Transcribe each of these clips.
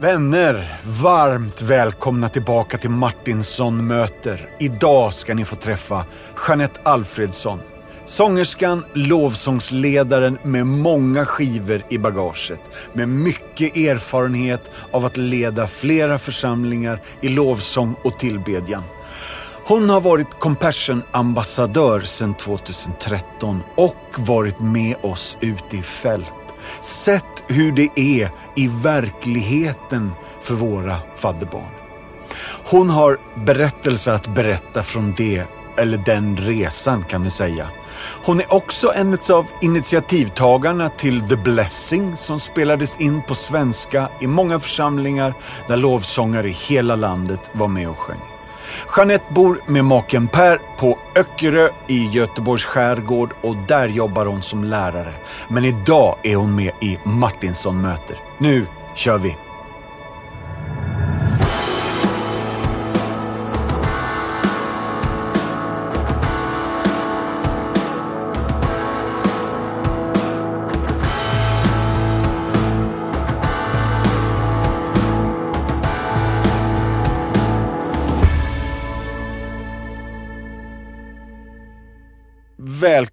Vänner, varmt välkomna tillbaka till Martinsson möter. Idag ska ni få träffa Jeanette Alfredsson. Sångerskan, lovsångsledaren med många skivor i bagaget. Med mycket erfarenhet av att leda flera församlingar i lovsång och tillbedjan. Hon har varit Compassion-ambassadör sedan 2013 och varit med oss ute i fält. Sett hur det är i verkligheten för våra fadderbarn. Hon har berättelser att berätta från det, eller den resan kan vi säga. Hon är också en av initiativtagarna till The Blessing som spelades in på svenska i många församlingar där lovsångare i hela landet var med och sjöng. Jeanette bor med maken Per på Öckerö i Göteborgs skärgård och där jobbar hon som lärare. Men idag är hon med i Martinsson möter. Nu kör vi!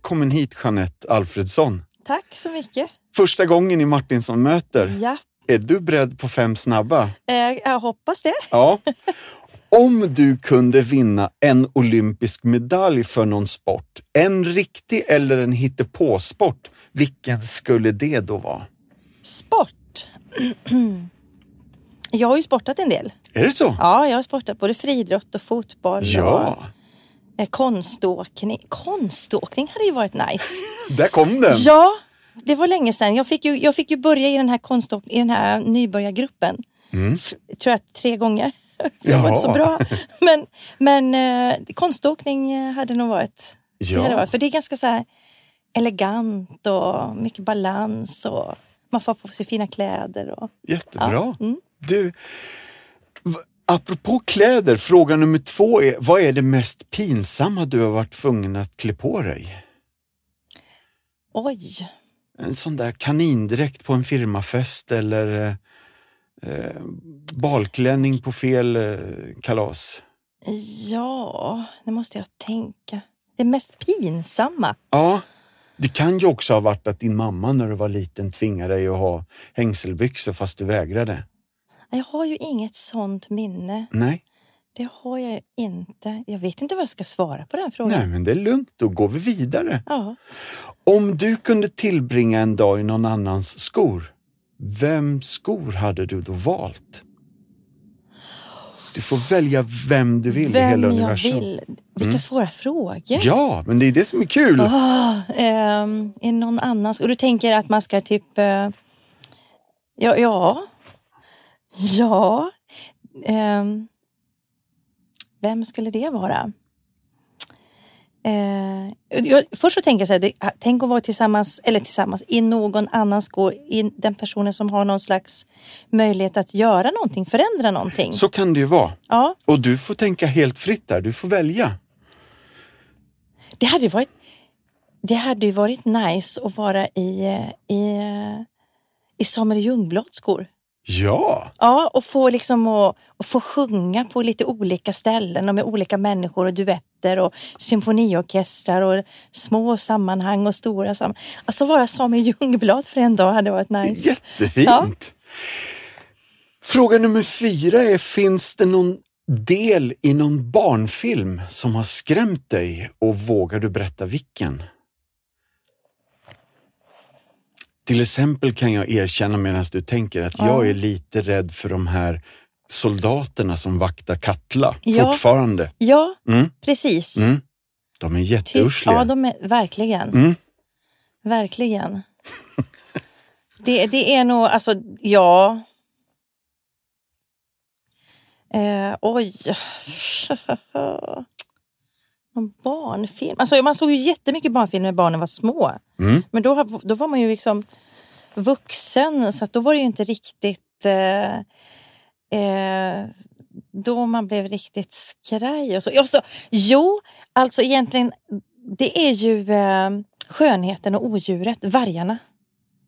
Välkommen hit Jeanette Alfredsson. Tack så mycket. Första gången i Martinsson möter. Ja, Är du beredd på fem snabba? eh, jag hoppas det. Ja. Om du kunde vinna en olympisk medalj för någon sport, en riktig eller en hittepåsport, vilken skulle det då vara? Sport. Jag har ju sportat en del. Är det så? Ja, jag har sportat både friidrott och fotboll Ja, och konståkning. Konståkning hade ju varit nice. där kom den. Ja, det var länge sedan. Jag fick ju, jag fick ju börja i den här konståk- i den här nybörjargruppen. F- tror jag tre gånger. Jag var inte så Mm. Bra. Men, men eh, konståkning eh, hade nog varit Det hade Ja, varit, för det är ganska så här elegant och mycket balans och man får på sig fina kläder. Och, jättebra. Ja, mm. Du, apropå kläder, fråga nummer två är, vad är det mest pinsamma du har varit tvungen att klä på dig? oj, En sån där kanindräkt på en firmafest eller eh, balklänning på fel eh, kalas. ja, det måste jag tänka. Det mest pinsamma? Ja, det kan ju också ha varit att din mamma när du var liten tvingade dig att ha hängselbyxor fast du vägrade. Jag har ju inget sånt minne. Nej, Det har jag inte. Jag vet inte vad jag ska svara på den frågan. nej men det är lugnt, då går vi vidare. Ja. Om du kunde tillbringa en dag i någon annans skor, vem skor hade du då valt? Du får välja vem du vill i Vem hela jag universum. vill. Vilka svåra frågor. Ja, men det är det som är kul. Ah, ehm, är någon annans? Och du tänker att man ska typ... eh, ja, ja. Ja. Ehm, vem skulle det vara? Eh, jag, först så tänker jag så här, det, tänk att vara tillsammans, eller tillsammans, i någon annans skor, i den personen som har någon slags möjlighet att göra någonting, förändra någonting. Så kan det ju vara. Ja, Och du får tänka helt fritt där, du får välja. det hade ju varit, det hade ju varit nice att vara i, eh, i, eh, i Samuel Ljungblads skor. Ja, Ja, och få liksom att, att få sjunga på lite olika ställen och med olika människor och duetter och symfoniorkestrar och små sammanhang och stora sammanhang. Alltså vara Samuel Ljungblad för en dag hade varit nice. jättefint. Ja. Fråga nummer fyra är, finns det någon del i någon barnfilm som har skrämt dig och vågar du berätta vilken? Till exempel kan jag erkänna medan du tänker att Ja. jag är lite rädd för de här soldaterna som vaktar Katla Ja. fortfarande. Ja, Mm. precis. Mm. De är jätteursliga. ja, de är verkligen. Mm. Verkligen. det, det är nog, alltså, ja. Eh, oj. Någon barnfilm. Alltså, man såg ju jättemycket barnfilm när barnen var små. Mm. Men då, då var man ju liksom vuxen så att då var det ju inte riktigt eh, eh, då man blev riktigt skraj. Och så. Och så, jo, alltså egentligen det är ju eh, skönheten och odjuret, vargarna.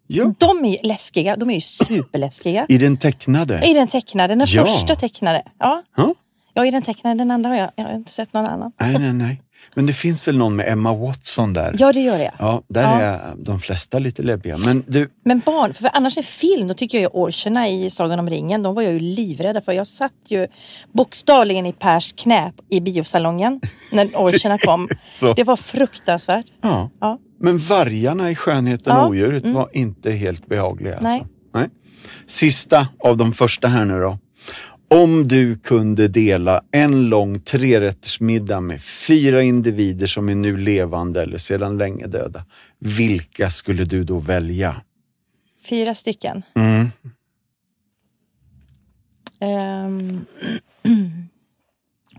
Ja. De är läskiga. De är ju superläskiga. I den tecknade? I den tecknade, den Ja. första tecknade. Ja. Ja. ja, i den tecknade. Den andra har jag, jag har inte sett någon annan. Nej, nej, nej. Men det finns väl någon med Emma Watson där? Ja, det gör jag. Ja, där Ja. är de flesta lite läbbiga. Men du, Men barn, för annars är film, då tycker jag ju orcherna i Sagan om ringen, de var jag ju livrädda för. Jag satt ju bokstavligen i Pers knä i biosalongen när orcherna kom. Det var fruktansvärt. ja. Ja. Men vargarna i Skönheten Ja, och odjuret var inte helt behagliga. Nej. Alltså. Nej. Sista av de första här nu då. Om du kunde dela en lång trerättersmiddag med fyra individer som är nu levande eller sedan länge döda, vilka skulle du då välja? Fyra stycken. Mm. Ehm,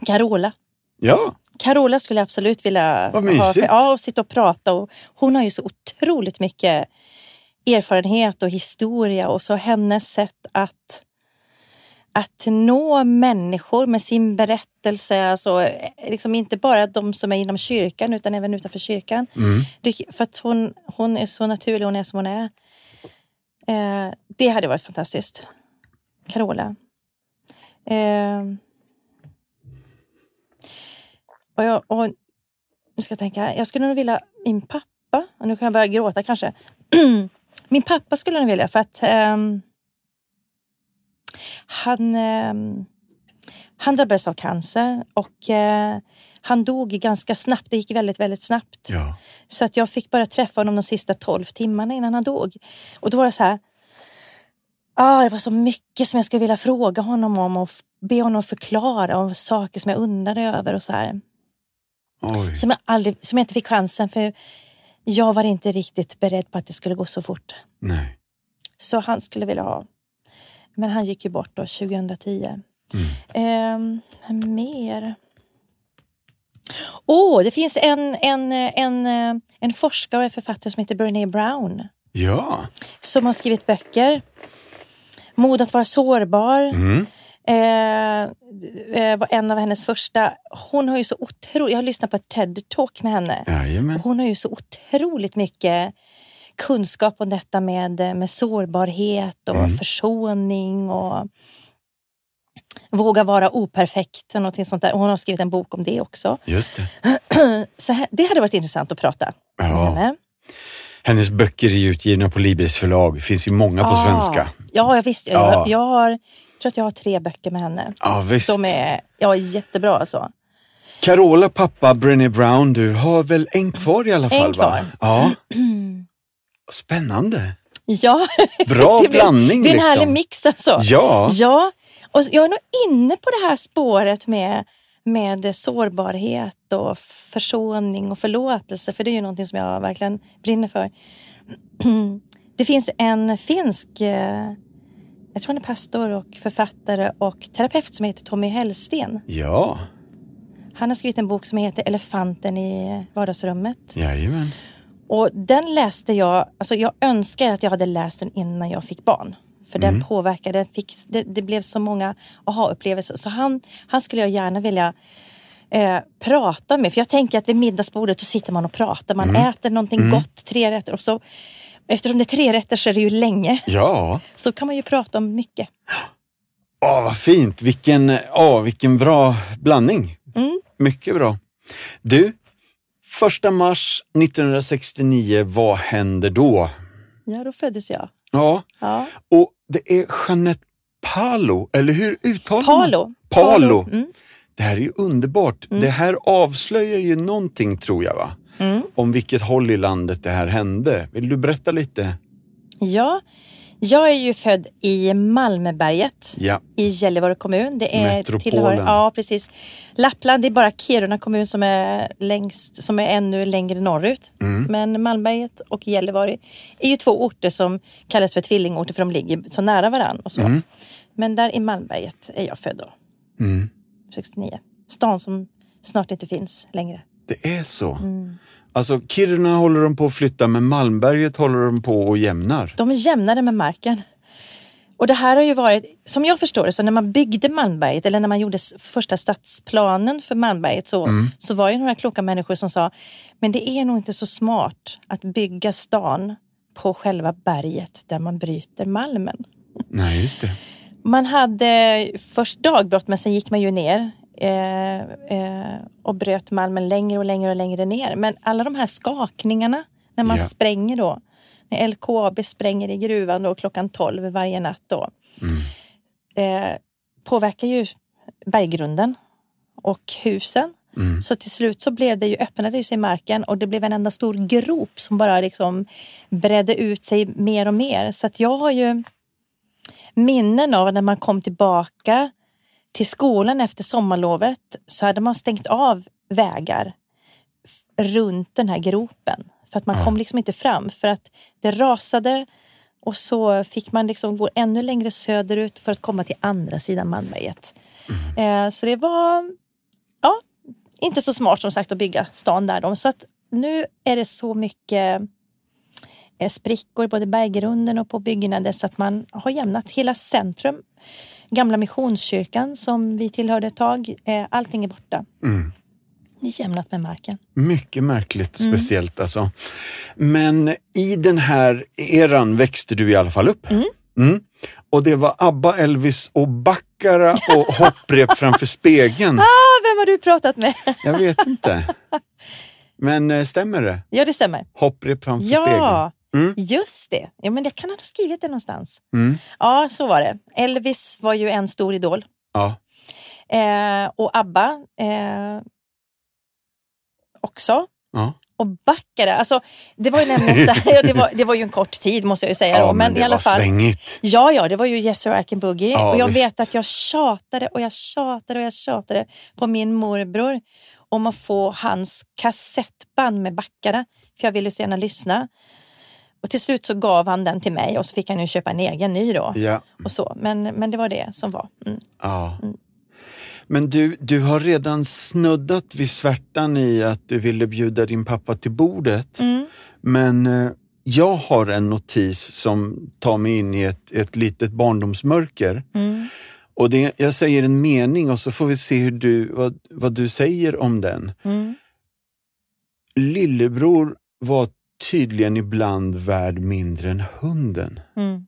Carola. Ja, Carola skulle jag absolut vilja Vad ha. mysigt. Ja, och sitta och prata. Och hon har ju så otroligt mycket erfarenhet och historia och så hennes sätt att att nå människor med sin berättelse, alltså eh, liksom inte bara de som är inom kyrkan utan även utanför kyrkan. Mm. För att hon, hon är så naturlig, hon är som hon är. Eh, det hade varit fantastiskt. Carola. Eh, och jag, och, nu ska jag tänka, jag skulle nog vilja, min pappa, och nu kan jag börja gråta kanske. min pappa skulle jag nog vilja för att ehm, han, ehm, han drabbades av cancer och eh, han dog ganska snabbt. Det gick väldigt, väldigt snabbt. ja. Så att jag fick bara träffa honom de sista 12 timmarna innan han dog. Och då var det så här. Ah, det var så mycket som jag skulle vilja fråga honom om och be honom förklara om saker som jag undrade över och så här. Oj. Som jag, aldrig, som jag inte fick chansen för jag var inte riktigt beredd på att det skulle gå så fort. Nej. Så han skulle vilja ha. Men han gick ju bort då 2010. Mm. Ehm, mer? Åh, oh, det finns en, en, en, eh, en forskare och en författare som heter Brené Brown. Ja. Som har skrivit böcker. Mod att vara sårbar. Mm. Eh, eh, var en av hennes första. Hon har ju så otroligt, jag har lyssnat på ett TED-talk med henne. Jajamän. Hon har ju så otroligt mycket kunskap om detta med, med sårbarhet och Mm. försoning och våga vara operfekt. och någonting sånt där. Hon har skrivit en bok om det också. Just det. Så här, det hade varit intressant att prata med Ja. henne. Hennes böcker är utgivna på Libris förlag. Det finns ju många på Ah, svenska. Ja, jag visst. Ja. Jag, jag, har, jag tror att jag har tre böcker med henne. Ja, visst. De är ja, jättebra alltså. Carola pappa Brené Brown, du har väl en kvar i alla fall? Va? kvar. Ja. Spännande. Ja, Bra det blir, blandning det blir en liksom. härlig mix alltså. Ja. Ja, och jag är nog inne på det här spåret med, med sårbarhet och försoning och förlåtelse. För det är ju någonting som jag verkligen brinner för. Det finns en finsk, eh, jag tror han är pastor och författare och terapeut som heter Tommy Hellsten. Ja, Han har skrivit en bok som heter Elefanten i vardagsrummet. jajamän. Och den läste jag, alltså jag önskar att jag hade läst den innan jag fick barn. För den påverkade, fick, det, det blev så många aha-upplevelser. Så han, han skulle jag gärna vilja eh, prata med. För jag tänker att vid middagsbordet så sitter man och pratar. Man äter någonting gott, tre rätter. Och så, eftersom det är tre rätter så är det ju länge. Ja, Så kan man ju prata om mycket. Åh, vad fint. Vilken, åh, vilken bra blandning. Mm. Mycket bra. Du, första mars 1969, vad händer då? Ja, då föddes jag. Ja, Ja. och det är Jeanette Palo, eller hur uttalar man? Palo. Palo. Mm. Det här är ju underbart. Det här avslöjar ju någonting tror jag va? Mm. Om vilket håll i landet det här hände. Vill du berätta lite? Ja, jag är ju född i Malmöberget. Ja, i Gällivare kommun. Det är Metropolen. tillhör, ja, precis. Lappland, det är bara Kiruna kommun som är längst, som är ännu längre norrut. Mm. Men Malmberget och Gällivare är ju två orter som kallas för tvillingorter för de ligger så nära varandra. Och så. Mm. Men där i Malmberget är jag född då, mm. 69. Stan som snart inte finns längre. det är så. Mm. Alltså Kiruna håller de på att flytta men Malmberget håller de på och jämnar. De är jämnare med marken. Och det här har ju varit, som jag förstår det, så när man byggde Malmberget eller när man gjorde första stadsplanen för Malmberget så, så var det några kloka människor som sa, men det är nog inte så smart att bygga stan på själva berget där man bryter malmen. Nej, just det. Man hade först dagbrott men sen gick man ju ner eh, eh, och bröt malmen längre och längre och längre ner. Men alla de här skakningarna när man Ja. spränger då, när LKAB spränger i gruvan då klockan 12 varje natt då, eh, påverkar ju berggrunden och husen. Mm. Så till slut så blev det ju, öppnade det sig i marken och det blev en enda stor grop som bara liksom bredde ut sig mer och mer. Så att jag har ju minnen av när man kom tillbaka till skolan efter sommarlovet så hade man stängt av vägar runt den här gropen. För att man Ja. kom liksom inte fram för att det rasade och så fick man liksom gå ännu längre söderut för att komma till andra sidan Malmberget. Eh, så det var ja, inte så smart som sagt att bygga stan där. Då. Så att nu är det så mycket eh, sprickor både i berggrunden och på byggnader så att man har jämnat hela centrum. Gamla Missionskyrkan som vi tillhörde ett tag, eh, allting är borta. Mm. Det är jämnat med marken. Mycket märkligt, Mm. speciellt alltså. Men i den här eran växte du i alla fall upp. Mm. Och det var ABBA, Elvis och Baccara och hopprep framför spegeln. Ah, vem har du pratat med? Jag vet inte. Men eh, stämmer det? ja, det stämmer. Hopprep framför spegeln. Mm. just det. Ja, men jag kan ha skrivit det någonstans. Mm. Ja, så var det. Elvis var ju en stor idol. Ja. Eh, och ABBA eh, också. Ja. Och Baccara, alltså det var ju nämligen så här, det, var, det var ju en kort tid måste jag ju säga. ja, då, men, i det alla var fall. svängigt. Ja, ja, det var ju Yes Sir I Can Boogie. Ja, och jag visst. vet att jag tjatade och jag tjatade och jag tjatade på min morbror om att få hans kassettband med Baccara. För jag ville så gärna lyssna. Och till slut så gav han den till mig och så fick han ju köpa en egen ny då. Ja. Och så. Men, men det var det som var. Mm. ja. Men du, du har redan snuddat vid svärtan i att du ville bjuda din pappa till bordet. Mm. Men eh, jag har en notis som tar mig in i ett, ett litet barndomsmörker. Mm. Och det, jag säger en mening och så får vi se hur du, vad, vad du säger om den. Mm. Lillebror var tydligen ibland värd mindre än hunden. Mm.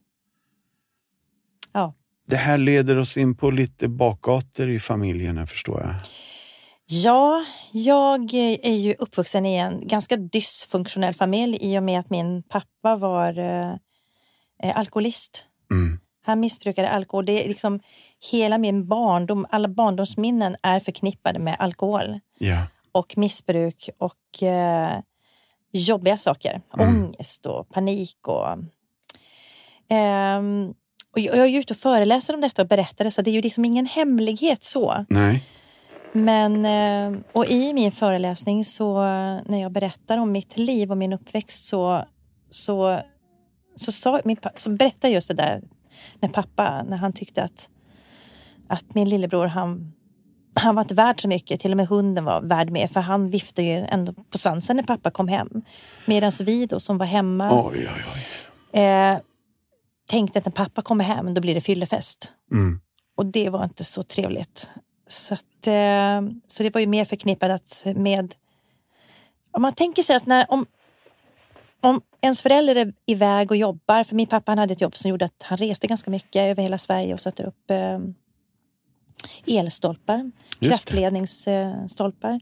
Ja. Det här leder oss in på lite bakgator i familjerna förstår jag. Ja, jag är ju uppvuxen i en ganska dysfunktionell familj i och med att min pappa var eh, eh, alkoholist. Mm. Han missbrukade alkohol. Det är liksom hela min barndom, alla barndomsminnen är förknippade med alkohol Ja. och missbruk och eh, jobbiga saker. Mm. Ångest och panik och ehm, och jag är ju ute och föreläser om detta och berättar det, så det är ju liksom ingen hemlighet så. Nej. Men, eh, och i min föreläsning så när jag berättar om mitt liv och min uppväxt så, så, så, sa, min, så berättade jag just det där när pappa, när han tyckte att, att min lillebror han, han var inte värd så mycket, till och med hunden var värd mer för han viftade ju ändå på svansen när pappa kom hem. Medan vi då som var hemma Oj, oj, oj. eh, tänkte att när pappa kommer hem då blir det fyllefest. Mm. Och det var inte så trevligt. Så, att, eh, så det var ju mer förknippat med... Om man tänker sig att när, om, om ens förälder är iväg och jobbar, för min pappa han hade ett jobb som gjorde att han reste ganska mycket över hela Sverige och satte upp eh, elstolpar, kraftledningsstolpar.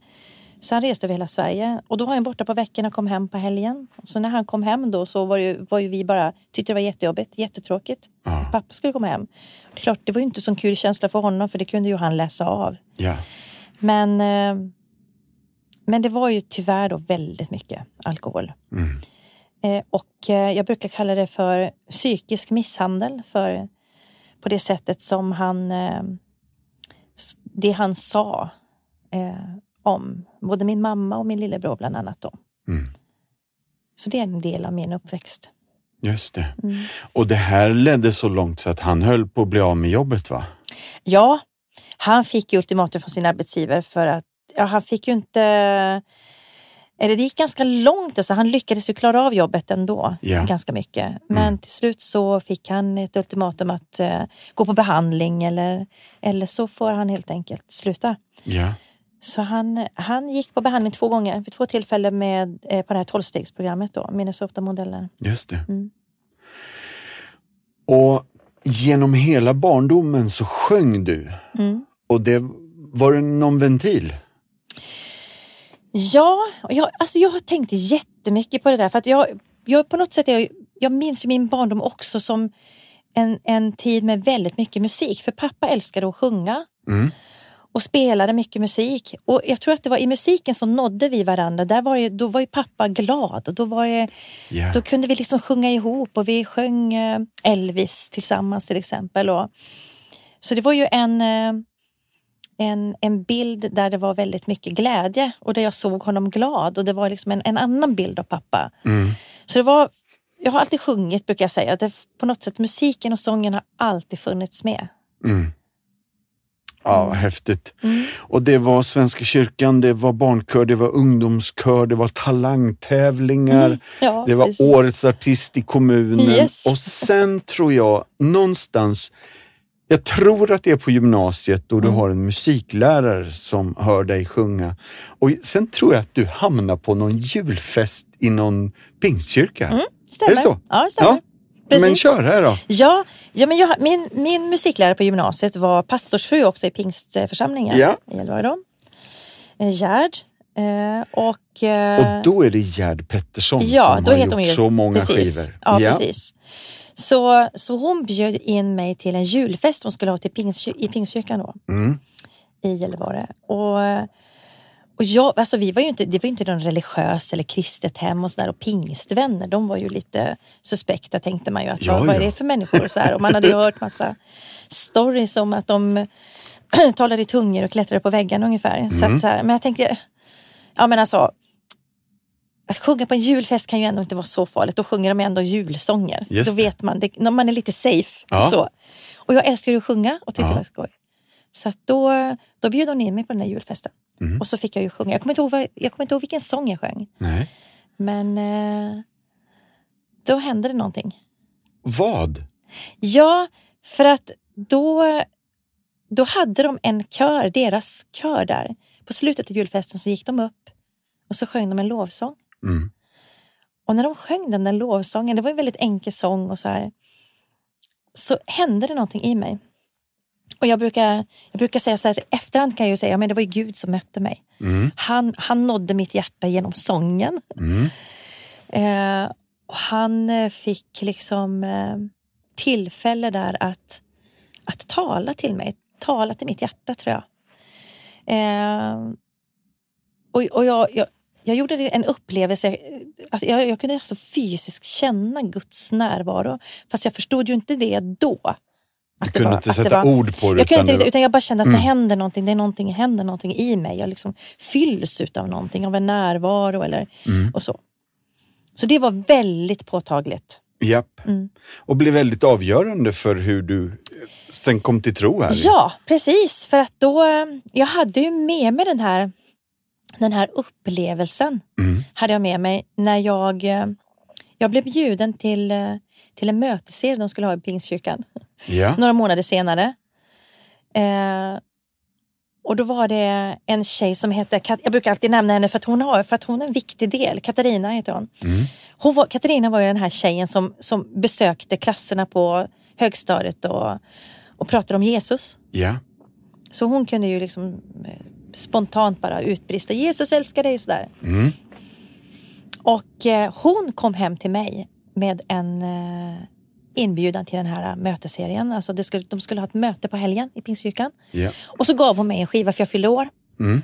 Så han reste över hela Sverige och då var han borta på veckorna och kom hem på helgen. Så när han kom hem då så var, ju, var ju vi bara, tyckte det var jättejobbigt, jättetråkigt. Ja. Pappa skulle komma hem. Det klart, det var ju inte så kul känsla för honom för det kunde ju han läsa av. Ja. Men, eh, men det var ju tyvärr då väldigt mycket alkohol. Mm. Eh, och eh, jag brukar kalla det för psykisk misshandel för på det sättet som han det han sa eh, om både min mamma och min lillebror bland annat då. Mm. Så det är en del av min uppväxt. Just det. Mm. Och det här ledde så långt så att han höll på att bli av med jobbet va? Ja, han fick ju ultimatum från sin arbetsgivare för att ja, han fick ju inte... Eller det gick ganska långt, alltså han lyckades ju klara av jobbet ändå, Ja. ganska mycket. Men till slut så fick han ett ultimatum att eh, gå på behandling eller, eller så får han helt enkelt sluta. Ja. Så han, han gick på behandling två gånger, vid två tillfällen med, eh, på det här tolvstegsprogrammet då, Minnesota-modellen. Just det. Mm. Och genom hela barndomen så sjöng du. Mm. Och det var det någon ventil? Ja, jag, alltså jag har tänkt jättemycket på det där för att jag, jag på något sätt, jag, jag minns ju min barndom också som en, en tid med väldigt mycket musik. För pappa älskade att sjunga Mm. och spelade mycket musik. Och jag tror att det var i musiken som nådde vi varandra. Där var ju, då var ju pappa glad och då, var det, Ja. då kunde vi liksom sjunga ihop och vi sjöng eh, Elvis tillsammans till exempel. Och, så det var ju en, eh, en, en bild där det var väldigt mycket glädje och där jag såg honom glad och det var liksom en, en annan bild av pappa. Mm. Så det var, jag har alltid sjungit brukar jag säga. Det, på något sätt musiken och sången har alltid funnits med. Mm. Ja, häftigt. Mm. Och det var Svenska kyrkan, det var barnkör, det var ungdomskör, det var talangtävlingar. Ja, Det var precis. årets artist i kommunen Yes. och sen tror jag någonstans, jag tror att det är på gymnasiet då du Mm. har en musiklärare som hör dig sjunga. Och sen tror jag att du hamnar på någon julfest i någon pingstkyrka. Mm, stämmer. Är det så? Ja, det stämmer. Ja, Precis. Men kör här då. Ja, ja men jag, min, min musiklärare på gymnasiet var pastorsfru också i pingstförsamlingen Ja. i då. Eh, Gerd. Eh, och, eh, Och då är det Gerd Pettersson ja, som har gjort så många precis. skivor. Ja, precis. Så, så hon bjöd in mig till en julfest hon skulle ha till pingst, i Pingstkyrkan då, Mm. i Gällivare. Och, och jag, alltså vi var ju inte, det var ju inte någon religiös eller kristet hem och sådär och pingstvänner, de var ju lite suspekta tänkte man ju. Att, Ja, vad, vad är ja. det för människor? Så här. Och man hade ju hört massa stories om att de talade i tungor och klättrade på väggarna ungefär. Så Mm. att, så här, men jag tänkte, ja men alltså att sjunga på en julfest kan ju ändå inte vara så farligt. Då sjunger de ändå julsånger. Just Då det. vet man, det, när man är lite safe. Ja. Så. Och jag älskar att sjunga och tyckte Ja. det var skoj. Så då, då bjöd hon in mig på den där julfesten. Mm. Och så fick jag ju sjunga. Jag kommer inte ihåg, vad, jag kommer inte ihåg vilken sång jag sjöng. Nej. Men eh, då hände det någonting. Vad? Ja, för att då, då hade de en kör, deras kör där. På slutet av julfesten så gick de upp och så sjöng de en lovsång. Mm. Och när de sjöng den där lovsången, det var en väldigt enkel sång och så här, så hände det någonting i mig. Och jag brukar, jag brukar säga så här, efterhand kan jag ju säga, men det var ju Gud som mötte mig. Mm. Han, han nådde mitt hjärta genom sången. Mm. Eh, och han eh, fick liksom eh, tillfälle där att, att tala till mig, tala till mitt hjärta tror jag. Eh, och och jag, jag, jag gjorde en upplevelse, alltså jag, jag kunde alltså fysiskt känna Guds närvaro. Fast jag förstod ju inte det då. Du kunde var- inte sätta var- ord på det. jag kunde inte, utan jag bara kände att Mm. det händer någonting, det är någonting, händer någonting i mig. Jag liksom fylls utav någonting, av en närvaro eller Mm. och så. Så det var väldigt påtagligt. Japp. Mm. Och blev väldigt avgörande för hur du eh, sen kom till tro här. Ja, precis. För att då, eh, jag hade ju med mig den här, den här upplevelsen. Mm. Hade jag med mig när jag, eh, jag blev bjuden till, eh, till en mötesserie de skulle ha i Pingstkyrkan. Ja. några månader senare. Eh, och då var det en tjej som heter, Kat- jag brukar alltid nämna henne för att hon, har, för att hon är en viktig del, Katarina heter hon. Mm. hon var, Katarina var ju den här tjejen som, som besökte klasserna på högstadiet och, och pratade om Jesus. Ja. Så hon kunde ju liksom eh, spontant bara utbrista Jesus älskar dig sådär. Mm. Och eh, hon kom hem till mig med en eh, inbjudan till den här mötesserien. Alltså det skulle, de skulle ha ett möte på helgen i Pingstkyrkan. Ja. Och så gav hon mig en skiva för jag fyllde år. Mm.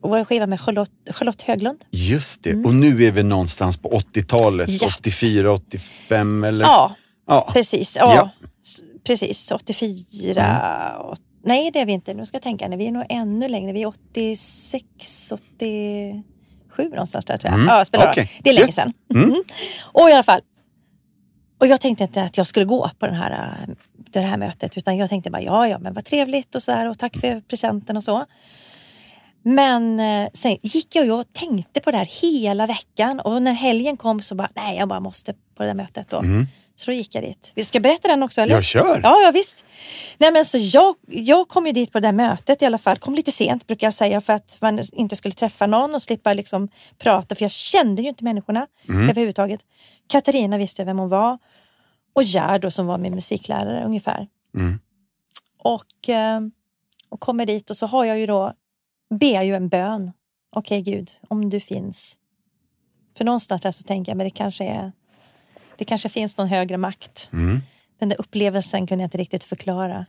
Och en skiva med Charlotte, Charlotte Höglund. Just det. Och nu är vi någonstans på 80-talet. Mm. Ja. 84, 85 eller? Ja, Ja. precis. Ja, Ja. Precis. 84. åt- Nej, det är vi inte. Nu ska jag tänka. Nej, vi är nog ännu längre. Vi är 86, 87 någonstans där tror jag. Mm, Ja, spelar okej. Det är länge sedan. Mm. Mm. Och i alla fall. Och jag tänkte inte att jag skulle gå på den här, det här mötet utan jag tänkte bara ja, ja, men vad trevligt och så här och tack för presenten och så. Men eh, sen gick jag och tänkte på det här hela veckan och när helgen kom så bara nej, jag bara måste på det där mötet. Då. Mm. Så då gick jag dit. Vi ska berätta den också eller? Jag kör! Ja, ja visst. Nej, men så jag, jag kom ju dit på det där mötet i alla fall. Kom lite sent brukar jag säga för att man inte skulle träffa någon och slippa liksom prata. För jag kände ju inte människorna Mm. överhuvudtaget. Katarina visste jag vem hon var. Och Gerd då, som var min musiklärare ungefär. Mm. Och, eh, och kommer dit och så har jag ju då, ber jag ju en bön. Okej Gud, om du finns. För någonstans där så tänker jag, men det kanske är, det kanske finns någon högre makt. Mm. Den där upplevelsen kunde jag inte riktigt förklara.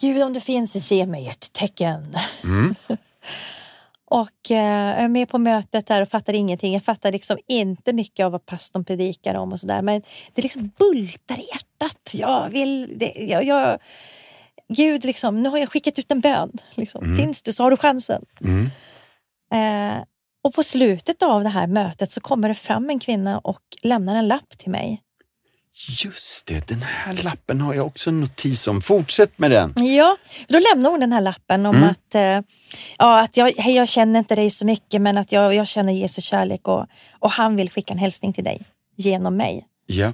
Gud, om du finns, ge mig ett tecken. Mm. Och eh, jag är med på mötet där och fattar ingenting. Jag fattar liksom inte mycket av vad pastorn predikar om och sådär. Men det liksom bultar i hjärtat. Jag vill... Det, jag, jag, Gud, liksom, nu har jag skickat ut en bön. Liksom. Finns du så har du chansen. Mm. Eh, och på slutet av det här mötet så kommer det fram en kvinna och lämnar en lapp till mig. Just det, den här lappen har jag också en notis om. Fortsätt med den. Ja, då lämnar hon den här lappen om Mm. att, eh, ja, att jag, hej, jag känner inte dig så mycket men att jag, jag känner Jesu kärlek och, och han vill skicka en hälsning till dig genom mig. Ja.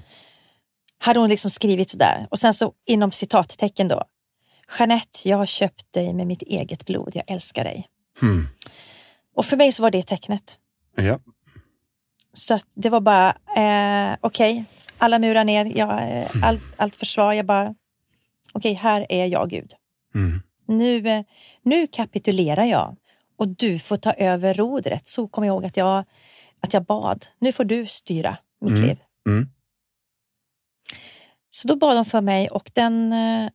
Hade hon liksom skrivit sådär och sen så inom citattecken då. Jeanette, jag har köpt dig med mitt eget blod, jag älskar dig. Hmm. Och för mig så var det tecknet. ja. Så det var bara, eh, okej, alla murar ner, jag, eh, all, allt försvar, jag bara, okej, här är jag Gud. Mm. Nu, eh, nu kapitulerar jag och du får ta över rodret. Så kom jag ihåg att jag, att jag bad. Nu får du styra mitt Mm. liv. Mm. Så då bad de för mig och den, eh,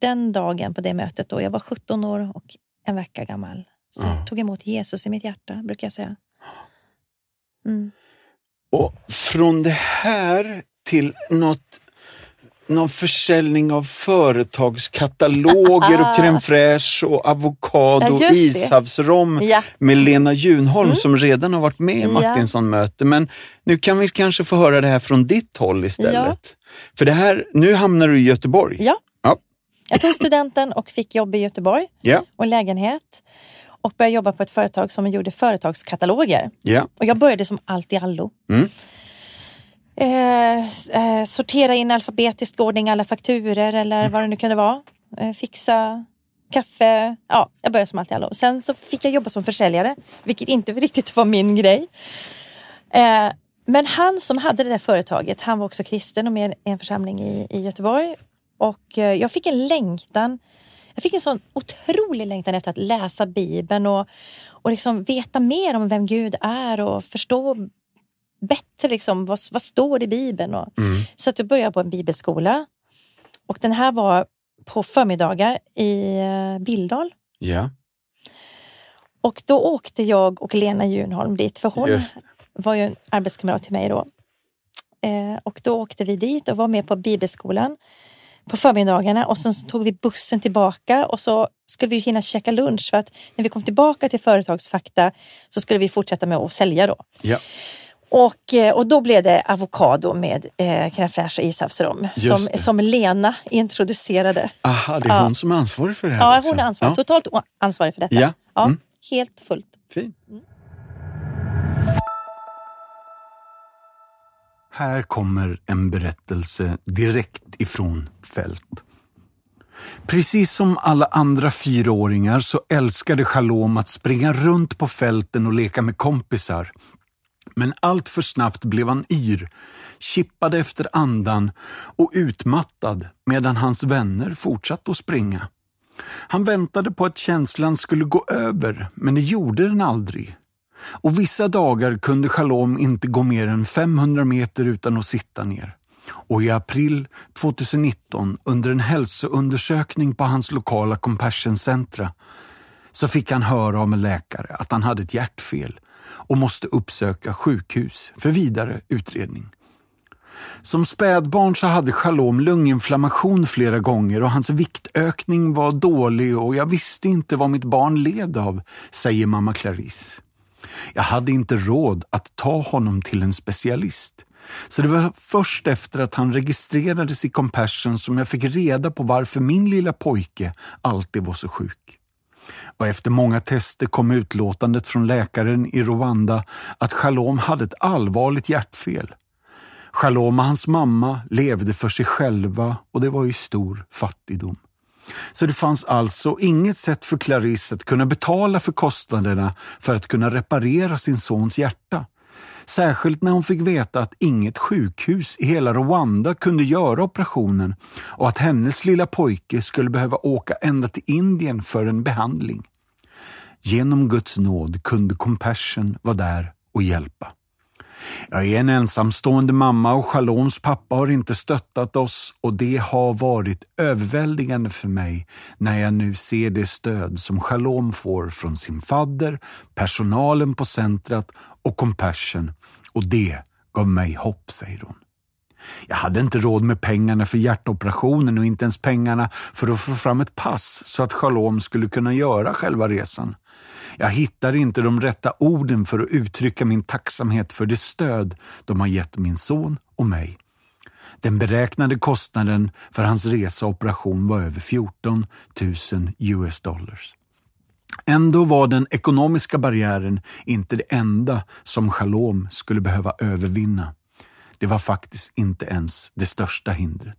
den dagen på det mötet då, jag var 17 år och en vecka gammal, så Ja. tog emot Jesus i mitt hjärta, brukar jag säga. Mm. Och från det här till något, någon försäljning av företagskataloger och crème fraîche och avokado, Ja, ishavsrom Ja. med Lena Junholm som redan har varit med i. Martinsson-möte. Men nu kan vi kanske få höra det här från ditt håll istället. För det här, nu hamnar du i Göteborg. Ja. Ja. Jag tog studenten och fick jobb i Göteborg Ja. och lägenhet och började jobba på ett företag som gjorde företagskataloger. Ja. Och jag började som allt i allo. Mm. Eh, eh, sortera in alfabetisk ordning alla fakturer eller vad det nu kunde vara. Eh, fixa kaffe. Ja, jag började som allt i allo. Sen så fick jag jobba som försäljare, vilket inte riktigt var min grej. Eh, men han som hade det där företaget, han var också kristen och med i en församling i, i Göteborg. Och eh, jag fick en längtan jag fick en sån otrolig längtan efter att läsa Bibeln och, och liksom veta mer om vem Gud är och förstå bättre liksom, vad, vad står det i Bibeln. Och, Mm. Så att jag började på en bibelskola. Och den här var på förmiddagar i eh, Billdal. Ja. Och då åkte jag och Lena Junholm dit, för hon var ju en arbetskamrat till mig då. Eh, och då åkte vi dit och var med på bibelskolan på förmiddagarna och sen tog vi bussen tillbaka och så skulle vi hinna käka lunch för att när vi kom tillbaka till Företagsfakta så skulle vi fortsätta med att sälja då. Ja. Och, eh, och då blev det avokado med eh, crème fraîche och ishavsrom som, som Lena introducerade. Aha, det är Ja. hon som är ansvarig för det här Ja, också. hon är ansvarig, Ja. totalt ansvarig för detta. Ja. Ja, Mm. Helt fullt. Fint. Här kommer en berättelse direkt ifrån fält. Precis som alla andra fyraåringar så älskade Shalom att springa runt på fälten och leka med kompisar. Men allt för snabbt blev han yr, kippade efter andan och utmattad medan hans vänner fortsatte att springa. Han väntade på att känslan skulle gå över, men det gjorde den aldrig. Och vissa dagar kunde Shalom inte gå mer än 500 meter utan att sitta ner. Och i april 2019, under en hälsoundersökning på hans lokala Compassion Centra, så fick han höra av en läkare att han hade ett hjärtfel och måste uppsöka sjukhus för vidare utredning. Som spädbarn så hade Shalom lunginflammation flera gånger och hans viktökning var dålig och jag visste inte vad mitt barn led av, säger mamma Clarice. Jag hade inte råd att ta honom till en specialist. Så det var först efter att han registrerades i Compassion som jag fick reda på varför min lilla pojke alltid var så sjuk. Och efter många tester kom utlåtandet från läkaren i Rwanda att Shalom hade ett allvarligt hjärtfel. Shalom och hans mamma levde för sig själva och det var i stor fattigdom. Så det fanns alltså inget sätt för Clarisse att kunna betala för kostnaderna för att kunna reparera sin sons hjärta. Särskilt när hon fick veta att inget sjukhus i hela Rwanda kunde göra operationen och att hennes lilla pojke skulle behöva åka ända till Indien för en behandling. Genom Guds nåd kunde Compassion vara där och hjälpa. Jag är en ensamstående mamma och Shaloms pappa har inte stöttat oss och det har varit överväldigande för mig när jag nu ser det stöd som Shalom får från sin fadder, personalen på centret och Compassion och det gav mig hopp, säger hon. Jag hade inte råd med pengarna för hjärtoperationen och inte ens pengarna för att få fram ett pass så att Shalom skulle kunna göra själva resan. Jag hittar inte de rätta orden för att uttrycka min tacksamhet för det stöd de har gett min son och mig. Den beräknade kostnaden för hans resa och operation var över 14 000 US dollars. Ändå var den ekonomiska barriären inte det enda som Shalom skulle behöva övervinna. Det var faktiskt inte ens det största hindret.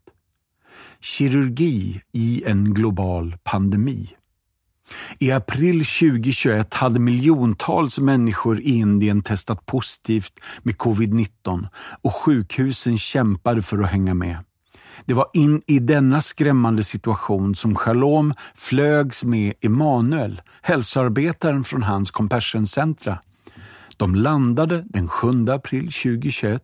Kirurgi i en global pandemi. I april 2021 hade miljontals människor i Indien testat positivt med covid-19 och sjukhusen kämpade för att hänga med. Det var in i denna skrämmande situation som Shalom flögs med Emanuel, hälsoarbetaren från hans Compassion Centra. De landade den 7 april 2021.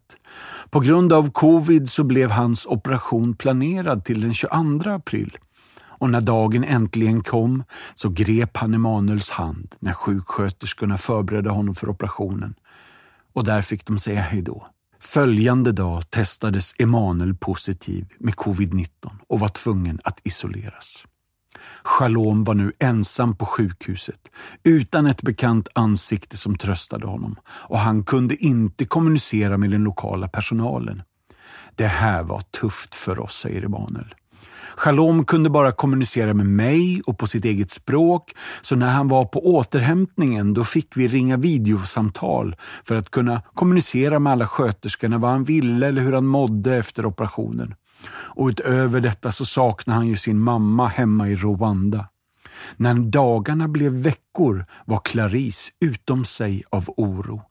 På grund av covid så blev hans operation planerad till den 22 april. Och när dagen äntligen kom så grep han Emanuels hand när sjuksköterskorna förberedde honom för operationen. Och där fick de säga hejdå. Följande dag testades Emanuel positiv med covid-19 och var tvungen att isoleras. Shalom var nu ensam på sjukhuset utan ett bekant ansikte som tröstade honom och han kunde inte kommunicera med den lokala personalen. Det här var tufft för oss, säger Emanuel. Shalom kunde bara kommunicera med mig och på sitt eget språk, så när han var på återhämtningen då fick vi ringa videosamtal för att kunna kommunicera med alla sköterskorna vad han ville eller hur han mådde efter operationen. Och utöver detta så saknade han ju sin mamma hemma i Rwanda. När dagarna blev veckor var Clarice utom sig av oro.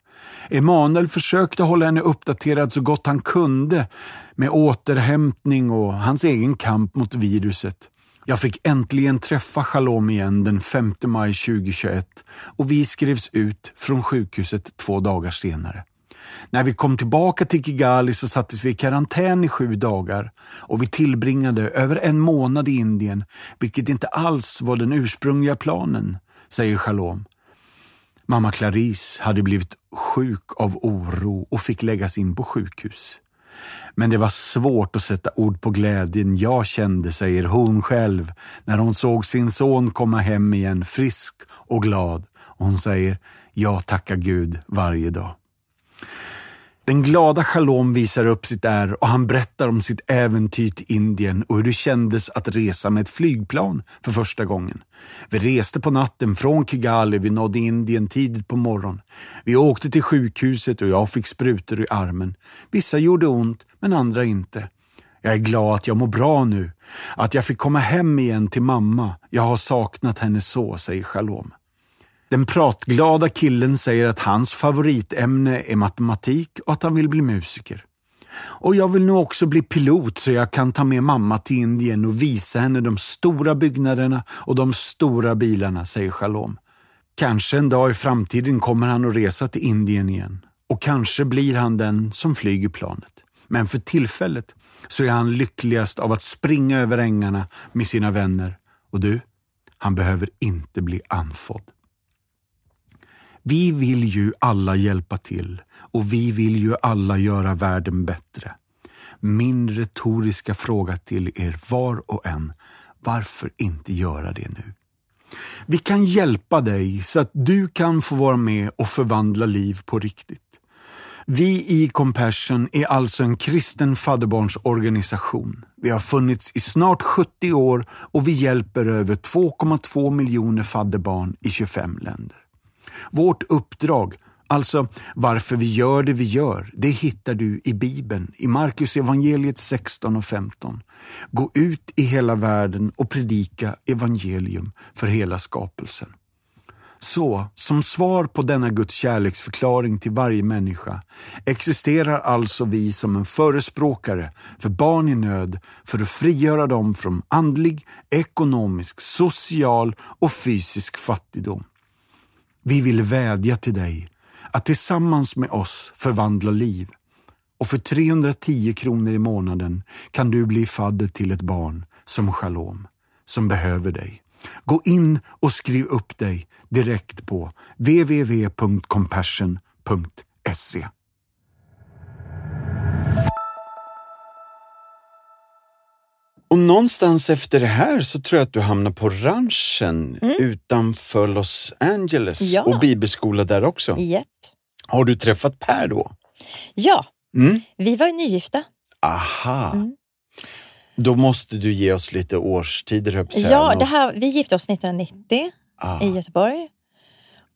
Emanuel försökte hålla henne uppdaterad så gott han kunde med återhämtning och hans egen kamp mot viruset. Jag fick äntligen träffa Shalom igen den 5 maj 2021 och vi skrevs ut från sjukhuset två dagar senare. När vi kom tillbaka till Kigali så sattes vi i karantän i sju dagar och vi tillbringade över en månad i Indien, vilket inte alls var den ursprungliga planen, säger Shalom. Mamma Clarice hade blivit sjuk av oro och fick läggas in på sjukhus. Men det var svårt att sätta ord på glädjen jag kände, säger hon själv, när hon såg sin son komma hem igen frisk och glad. Och hon säger, jag tackar Gud varje dag. Den glada Shalom visar upp sitt är och han berättar om sitt äventyr till Indien och hur det kändes att resa med ett flygplan för första gången. Vi reste på natten från Kigali, vi nådde Indien tidigt på morgonen. Vi åkte till sjukhuset och jag fick sprutor i armen. Vissa gjorde ont, men andra inte. Jag är glad att jag mår bra nu, att jag fick komma hem igen till mamma. Jag har saknat henne så, säger Shalom. Den pratglada killen säger att hans favoritämne är matematik och att han vill bli musiker. Och jag vill nog också bli pilot så jag kan ta med mamma till Indien och visa henne de stora byggnaderna och de stora bilarna, säger Shalom. Kanske en dag i framtiden kommer han att resa till Indien igen och kanske blir han den som flyger planet. Men för tillfället så är han lyckligast av att springa över ängarna med sina vänner. Och du, han behöver inte bli andfådd. Vi vill ju alla hjälpa till och vi vill ju alla göra världen bättre. Min retoriska fråga till er var och en, varför inte göra det nu? Vi kan hjälpa dig så att du kan få vara med och förvandla liv på riktigt. Vi i Compassion är alltså en kristen fadderbarnsorganisation. Vi har funnits i snart 70 år och vi hjälper över 2,2 miljoner fadderbarn i 25 länder. Vårt uppdrag Alltså, varför vi gör det vi gör, det hittar du i Bibeln, i Markus evangeliet 16 och 15. Gå ut i hela världen och predika evangelium för hela skapelsen. Så, som svar på denna Guds kärleksförklaring till varje människa existerar alltså vi som en förespråkare för barn i nöd för att frigöra dem från andlig, ekonomisk, social och fysisk fattigdom. Vi vill vädja till dig att tillsammans med oss förvandla liv. Och för 310 kronor i månaden kan du bli fadder till ett barn som Shalom, som behöver dig. Gå in och skriv upp dig direkt på www.compassion.se. Och någonstans efter det här så tror jag att du hamnar på ranchen utanför Los Angeles Ja. och bibelskola där också. Japp. Har du träffat Per då? Ja, Mm. vi var ju nygifta. Aha. Mm. Då måste du ge oss lite årstider, höll. Ja, det här, vi gifte oss 1990 ah. i Göteborg.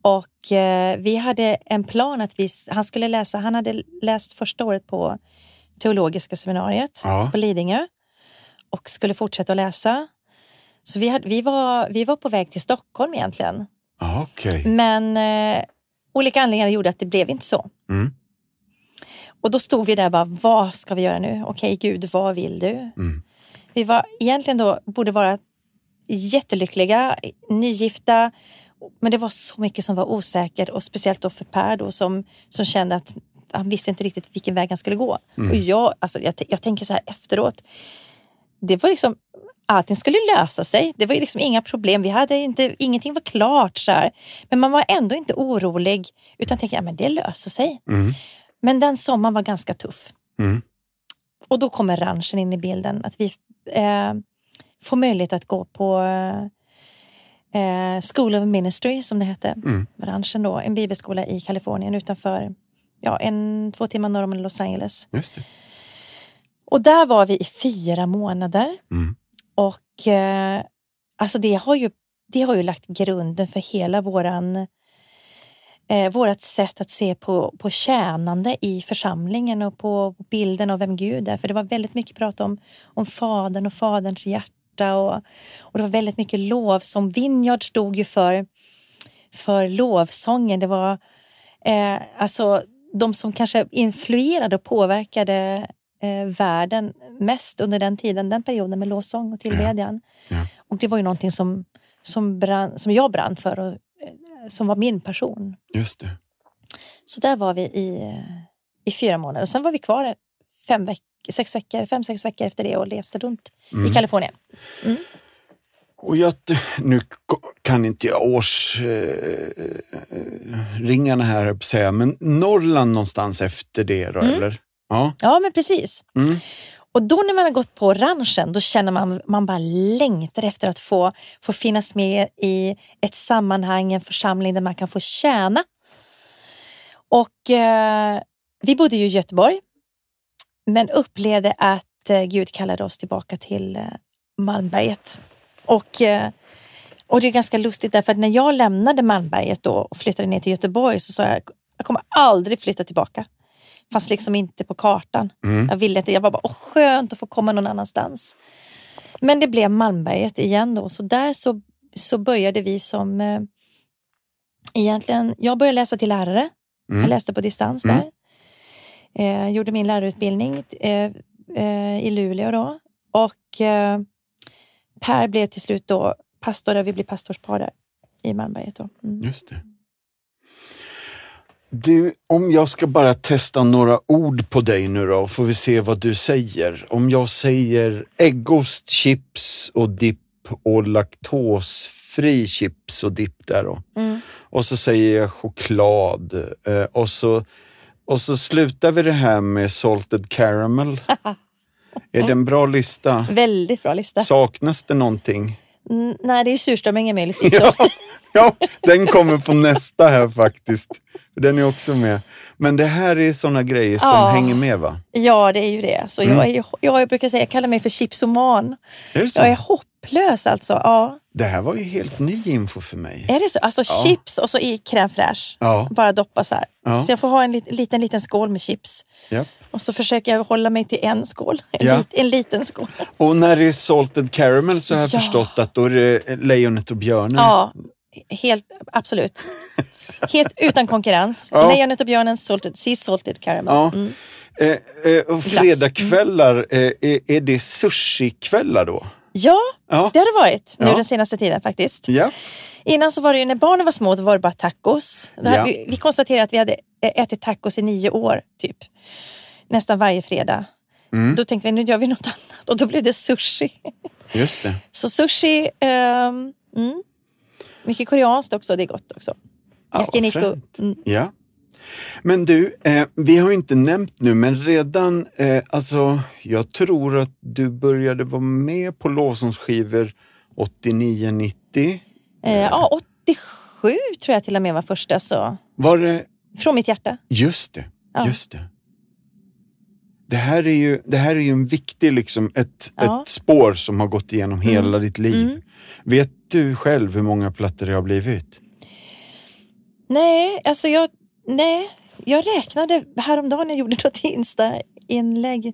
Och eh, vi hade en plan att vi, han skulle läsa, han hade läst första året på teologiska seminariet Ja. på Lidingö och skulle fortsätta att läsa. Så vi, hade, vi, var, vi var på väg till Stockholm egentligen. Ah, Okej. Men eh, olika anledningar gjorde att det blev inte så. Mm. Och då stod vi där bara, vad ska vi göra nu? Okej Gud, vad vill du? Mm. Vi var egentligen då, borde vara jättelyckliga, nygifta. Men det var så mycket som var osäkert och speciellt då för Per då som, som kände att han visste inte riktigt vilken väg han skulle gå. Och jag, alltså, jag, jag tänker så här efteråt. Det var liksom, allting skulle lösa sig. Det var liksom inga problem. Vi hade inte, ingenting var klart. Så här. Men man var ändå inte orolig utan tänkte, ja men det löser sig. Mm. Men den sommaren var ganska tuff. Mm. Och då kommer ranchen in i bilden. Att vi eh, får möjlighet att gå på eh, School of Ministry som det hette. Mm. Ranchen då, en bibelskola i Kalifornien utanför, ja, en, två timmar norr om Los Angeles. Just det. Och där var vi i fyra månader. Mm. Och eh, alltså det har, ju, det har ju lagt grunden för hela våran eh, vårat sätt att se på, på tjänande i församlingen och på bilden av vem Gud är. För det var väldigt mycket prat om, om Fadern och Faderns hjärta och, och det var väldigt mycket lov som Vineyard stod ju för, för lovsången. Det var eh, alltså de som kanske influerade och påverkade eh, världen mest under den tiden, den perioden med lovsång och tillbedjan. Ja. Och det var ju någonting som, som, brann, som jag brann för och eh, som var min passion. Just det. Så där var vi i, eh, i fyra månader. Och sen var vi kvar fem, veck, sex veckor, fem, sex veckor efter det och reste runt Mm. i Kalifornien. Och jag, nu kan inte jag års eh, ringarna här, säga, men Norrland någonstans efter det då, Mm. eller? Ja. Ja, men precis. Mm. Och då när man har gått på ranchen, då känner man man bara längtar efter att få, få finnas med i ett sammanhang, en församling där man kan få tjäna. Och eh, vi bodde ju i Göteborg, men upplevde att eh, Gud kallade oss tillbaka till eh, Malmberget. Och, eh, och det är ganska lustigt därför att när jag lämnade Malmberget då och flyttade ner till Göteborg så sa jag, jag kommer aldrig flytta tillbaka. Fanns liksom inte på kartan. Mm. Jag ville inte, jag var bara, åh skönt att få komma någon annanstans. Men det blev Malmberget igen då, så där så, så började vi som eh, egentligen, jag började läsa till lärare. Mm. Jag läste på distans Mm. där. Eh, gjorde min lärarutbildning eh, eh, i Luleå då. Och eh, Per blev till slut då pastor, och vi blev pastorspar där i Malmberget. Då. Mm. Just det. Du, om jag ska bara testa några ord på dig nu då, får vi se vad du säger. Om jag säger äggost, chips och dipp och laktosfri chips och dipp där då. Mm. Och så säger jag choklad eh, och, så, och så slutar vi det här med salted caramel. Är det en bra lista? Väldigt bra lista. Saknas det någonting? Mm, nej, det är surströmmingen möjligtvis. Ja, då. ja, den kommer på nästa här faktiskt. Den är också med. Men det här är såna grejer som Ja. hänger med va? Ja, det är ju det. Så Mm. jag, är, jag, jag brukar säga, jag kallar mig för chipsoman. Är det så? Jag är Hopplös alltså. Ja. Det här var ju helt ny info för mig. Är det så? Alltså Ja. chips och så i crème fraîche. Ja. Bara doppa så här. Så jag får ha en lit- liten, liten skål med chips. Ja. Och så försöker jag hålla mig till en skål. En, Ja. lit, en liten skål. Och när det är salted caramel så har jag Ja. förstått att då är det Lejonet och björnen. Ja, helt, absolut. Helt utan konkurrens. Ja. Lejonet och björnen, salted, sea salted caramel. Ja. Mm. Eh, eh, och fredagskvällar, eh, är, är det sushi-kvällar då? Ja, Ja. det har det varit nu Ja. den senaste tiden faktiskt. Ja. Innan så var det ju, när barnen var små, då var det bara tacos. Ja. vi, vi konstaterade att vi hade ätit tacos i nio år, typ. Nästan varje fredag. Mm. Då tänkte vi, nu gör vi något annat. Och då blev det sushi. Just det. Så sushi, ehm, mm. Mycket koreanskt också, det är gott också. Yakiniku. Mm. Ja. Men du, eh, vi har ju inte nämnt nu, men redan, eh, alltså, jag tror att du började vara med på lovsångsskivor 89-90. Eh, ja, 87 tror jag till och med var första. Så. Var det, Från mitt hjärta. just det, Ja. just det. Det här är ju, det här är ju en viktig, liksom, ett, Ja. ett spår som har gått igenom hela ditt liv. Mm. Vet du själv hur många plattor det har blivit? Nej, alltså jag, nej, jag räknade häromdagen jag gjorde något Insta-inlägg.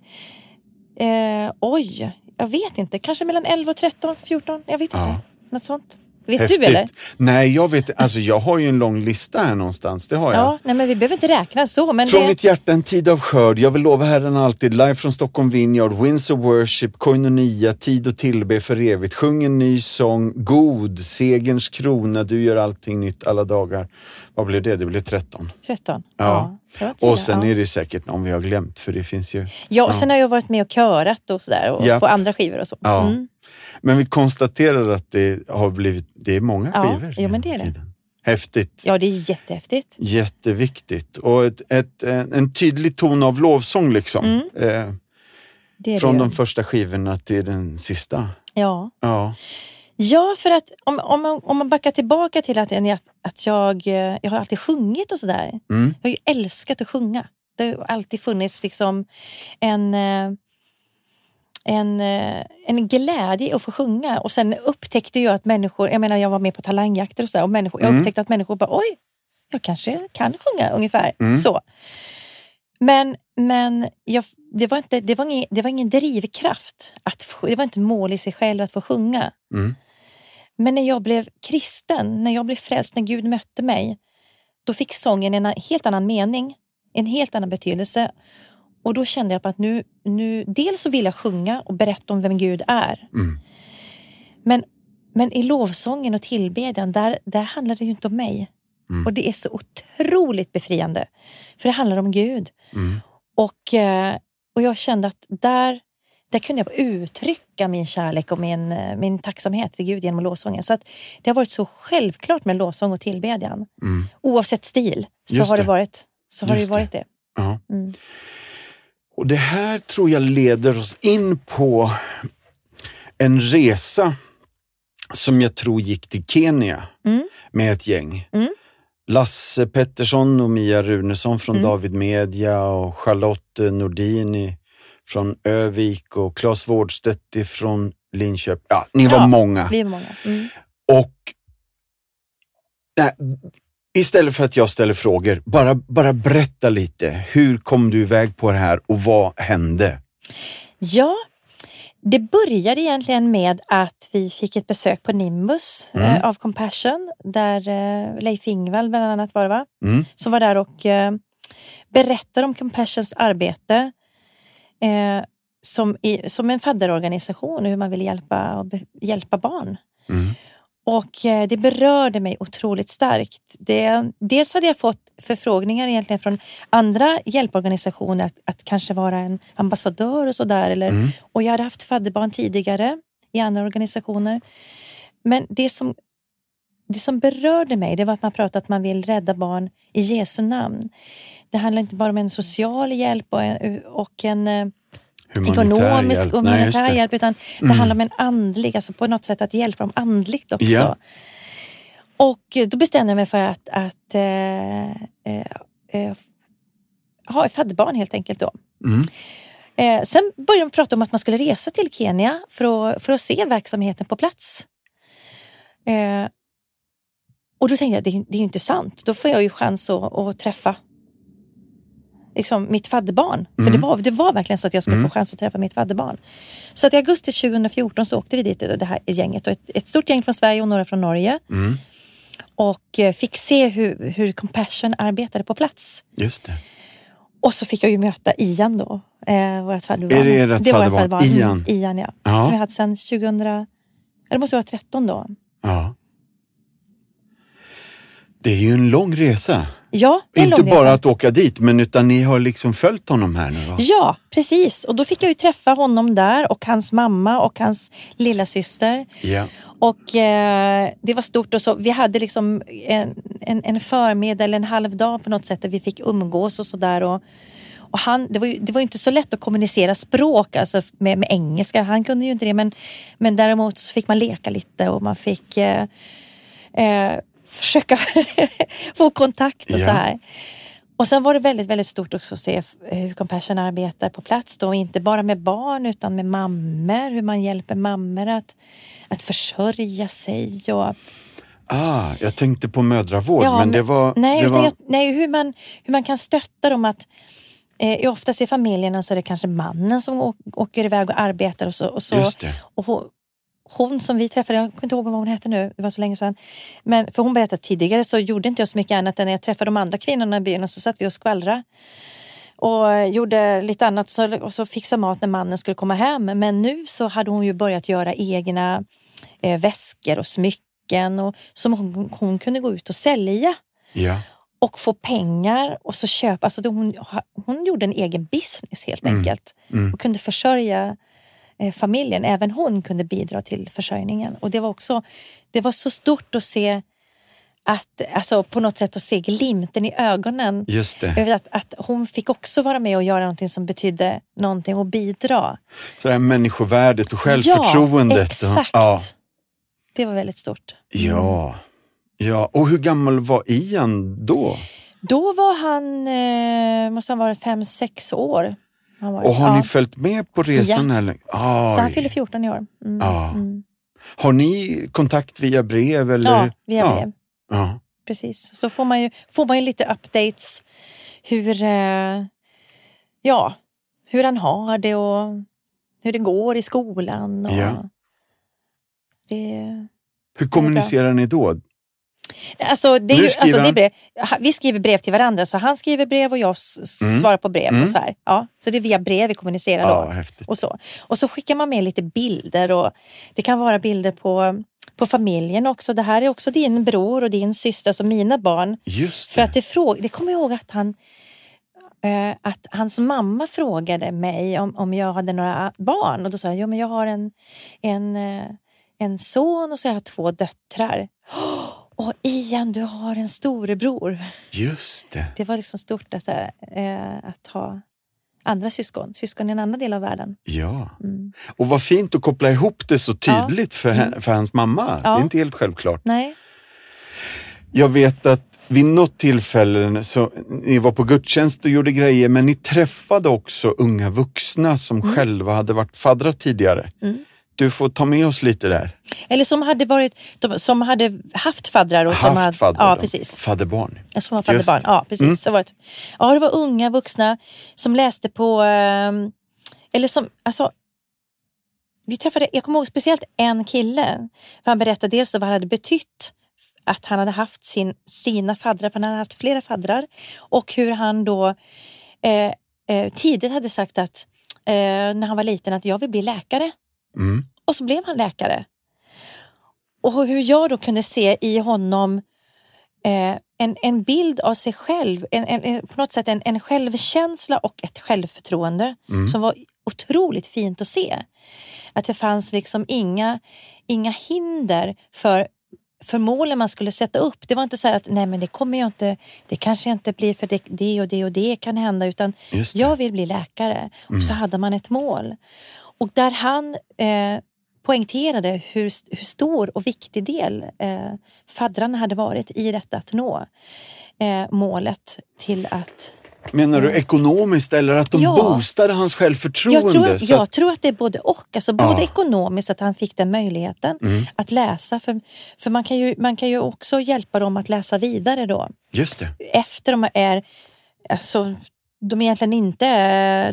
Eh, oj, jag vet inte. Kanske mellan 11 och 13, 14. Jag vet Ja. inte. Något sånt. Vet Häftigt. du eller? Nej, jag vet Alltså jag har ju en lång lista här någonstans, det har jag. Ja, nej men vi behöver inte räkna så. Men Från det, mitt hjärta en tid av skörd, jag vill lova Herren alltid, live från Stockholm Vineyard, Winds of Worship, Koinonia, Tid och tillbe för evigt, sjung en ny sång, God, segerns krona, du gör allting nytt alla dagar. Vad blev det? Det blev 13. 13. Ja. så Och sen ja. är det säkert någon vi har glömt, för det finns ju... Ja, och sen har jag varit med och körat och sådär. Och Ja. På andra skivor och så. Ja. Mm. Men vi konstaterar att det har blivit, det är många Ja, skivor. jo, men det är det. tiden. Häftigt. ja, det är jättehäftigt. Jätteviktigt. Och ett, ett, en, tydlig ton av lovsång liksom. Mm. Eh, Det är från det. de första skivorna till den sista. Ja. Ja. Ja, för att om, om, man- om man backar tillbaka till att, att, att jag, eh, jag har alltid sjungit och sådär. Mm. Jag har ju älskat att sjunga. Det har alltid funnits liksom en, eh, en, eh, en glädje att få sjunga. Och sen upptäckte jag att människor, jag menar jag var med på talangjakter och sådär, och människor, jag Mm. upptäckte att människor bara oj, jag kanske kan sjunga ungefär Mm. så. Men, men jag, det, var inte, det, var ingen, det var ingen drivkraft. Att, det var inte mål i sig själv att få sjunga. Mm. Men när jag blev kristen, när jag blev frälst, när Gud mötte mig, då fick sången en helt annan mening, en helt annan betydelse. Och då kände jag att nu, nu dels så vill jag sjunga och berätta om vem Gud är. Mm. Men, men i lovsången och tillbedjan, där, där handlar det ju inte om mig. Mm. Och det är så otroligt befriande. För det handlar om Gud. Mm. Och, eh, och jag kände att där, där kunde jag uttrycka min kärlek och min, eh, min tacksamhet till Gud genom lovsången. Så att det har varit så självklart med lovsång och tillbedjan. Mm. Oavsett stil så Just har det det. varit, så har det ju Just det. varit det. Ja. Mm. Och det här tror jag leder oss in på en resa som jag tror gick till Kenya Mm. med ett gäng. Mm. Lasse Pettersson och Mia Runesson från Mm. David Media och Charlotte Nordini från Övik och Claes Wårdstedt från Linköping. Ja, ni var Ja, många. Vi är många. Mm. Och nej, istället för att jag ställer frågor, bara, bara berätta lite. Hur kom du iväg på det här och vad hände? Ja, det började egentligen med att vi fick ett besök på Nimbus Mm. eh, av Compassion, där eh, Leif Ingvall bland annat var det va? Mm. som var där och eh, berättade om Compassions arbete eh, som, i, som en fadderorganisation hur man vill hjälpa, hjälpa barn. Mm. Och eh, det berörde mig otroligt starkt. Det, dels hade jag fått förfrågningar egentligen från andra hjälporganisationer att, att kanske vara en ambassadör och sådär. Mm. Och jag hade haft fadderbarn tidigare i andra organisationer. Men det som, det som berörde mig det var att man pratade att man vill rädda barn i Jesu namn. Det handlar inte bara om en social hjälp och en, och en eh, Humanitär ekonomisk hjälp. och Nej, humanitär det. hjälp utan det Mm. handlar om en andlig, alltså på något sätt att hjälpa dem andligt också. Ja. Och då bestämde jag mig för att, att eh, eh, eh, ha ett fadderbarn helt enkelt då. Mm. Eh, sen började de prata om att man skulle resa till Kenya för att, för att se verksamheten på plats. Eh, och då tänkte jag, det, det är ju inte sant. Då får jag ju chans att, att träffa liksom, mitt fadderbarn. För det var, det var verkligen så att jag skulle få chans att träffa mitt fadderbarn. Så att i augusti 2014 så åkte vi dit, det här gänget. Och ett, ett stort gäng från Sverige och några från Norge. Och eh, fick se hur, hur Compassion arbetade på plats. Just det. Och så fick jag ju möta Ian då. Eh, vårt fadderbarn. Är det ert var fadderbarn? Ian? Mm, Ian ja. Ja. Som vi hade sedan 2000... ja, Det måste vara 13 då. Ja. Det är ju en lång resa. Ja, det är en Inte lång bara resa. att åka dit, men utan ni har liksom följt honom här nu va? Ja, precis. Och då fick jag ju träffa honom där och hans mamma och hans lilla syster. Ja. Och eh, det var stort och så. Vi hade liksom en, en, en förmiddag eller en halv dag på något sätt där vi fick umgås och sådär. Och, och han, det, var ju, det var inte så lätt att kommunicera språk alltså med, med engelska. Han kunde ju inte det. Men, men däremot så fick man leka lite och man fick eh, eh, försöka få kontakt och Ja. så här. Och sen var det väldigt, väldigt stort också att se hur Compassion arbetar på plats då. Inte bara med barn utan med mammor. Hur man hjälper mammor att, att försörja sig. Och, Ah, jag tänkte på mödravård, Ja, men det var... nej, det var... jag, nej hur, man, hur man kan stötta dem att eh, oftast i familjerna så är det kanske mannen som åker iväg och arbetar och så. Och så och hon, som vi träffade, jag kommer inte ihåg vad hon hette nu, det var så länge sedan. Men för hon berättade tidigare så gjorde inte jag så mycket annat än när jag träffade de andra kvinnorna i byn och så satt vi och skvallrade. Och gjorde lite annat så, och så fixade mat när mannen skulle komma hem. Men nu så hade hon ju börjat göra egna eh, väskor och smycken och, som hon, hon kunde gå ut och sälja Ja. och få pengar och så köpa. Alltså hon, hon gjorde en egen business helt enkelt och kunde försörja familjen. Även hon kunde bidra till försörjningen. Och det var också det var så stort att se att, alltså på något sätt att se glimten i ögonen. Just det. Över att, att hon fick också vara med och göra någonting som betydde någonting och bidra. Så det här människovärdet och självförtroendet. Ja, exakt. Ja. Det var väldigt stort. ja. Ja, och hur gammal var Ian då? Då var han, eh, måste han vara fem, sex år. Och har ja. ni följt med på resan? Ja. Eller? Så han fyller 14 i år. Mm. Ja. Mm. Har ni kontakt via brev? Eller? Ja, via ja. brev. Ja. Precis. Så får man ju, får man ju lite updates hur, eh, ja, hur han har det och hur det går i skolan. Och Ja. det, Hur kommunicerar ni då? Alltså, det är ju, alltså det är brev, vi skriver brev till varandra, så han skriver brev och jag Mm. svarar på brev. Mm. Och så, här. Ja, så det är via brev vi kommunicerar. Ja, då. häftigt. och, så. och så skickar man med lite bilder. Och det kan vara bilder på, på familjen också. Det här är också din bror och din syster, alltså mina barn. Just För det. att det, fråg, det kommer jag ihåg att han eh, att hans mamma frågade mig om, om jag hade några barn och då sa jag, jo men jag har en, en, eh, en son och så har jag två döttrar. Och Ian, du har en storebror. Just det. Det var liksom stort att, eh, att ha andra syskon, syskon i en annan del av världen. Ja. Mm. Och vad fint att koppla ihop det så tydligt för, hen- för hans mamma. Ja. Det är inte helt självklart. Nej, Jag vet att vid något tillfälle så ni var på gudstjänst och gjorde grejer men ni träffade också unga vuxna som själva hade varit faddrar tidigare. Mm. Du får ta med oss lite där. eller som hade, varit, de, som hade haft faddrar. Och som hade, Haft faddrar. Ja, precis. Fadderbarn. Jag som var fadderbarn. Ja, precis. Mm. Så var det, ja, det var unga vuxna som läste på... ehm, eller som... Alltså, vi träffade, jag kommer ihåg speciellt en kille. Han berättade dels vad det hade betytt att han hade haft sin, sina faddrar, för han hade haft flera faddrar. Och hur han då eh, eh, tidigt hade sagt att eh, när han var liten att jag vill bli läkare. Mm. Och så blev han läkare. Och hur jag då kunde se i honom eh, en, en bild av sig själv, en, en, på något sätt en, en självkänsla och ett självförtroende Mm. som var otroligt fint att se. Att det fanns liksom inga, inga hinder för, för målen man skulle sätta upp. Det var inte så att nej men det kommer jag inte, det kanske inte blir för det, det och det och det kan hända utan jag vill bli läkare. Och så hade man ett mål. Och där han eh, poängterade hur, hur stor och viktig del eh, faddrarna hade varit i detta att nå eh, målet till att Menar du ekonomiskt eller att de Ja. boostade hans självförtroende? Jag tror, att, jag att, tror att det är både och. Alltså både Ja. ekonomiskt, att han fick den möjligheten Mm. att läsa. För, för man, kan ju, man kan ju också hjälpa dem att läsa vidare då. just det. Efter de är, alltså, de är egentligen inte,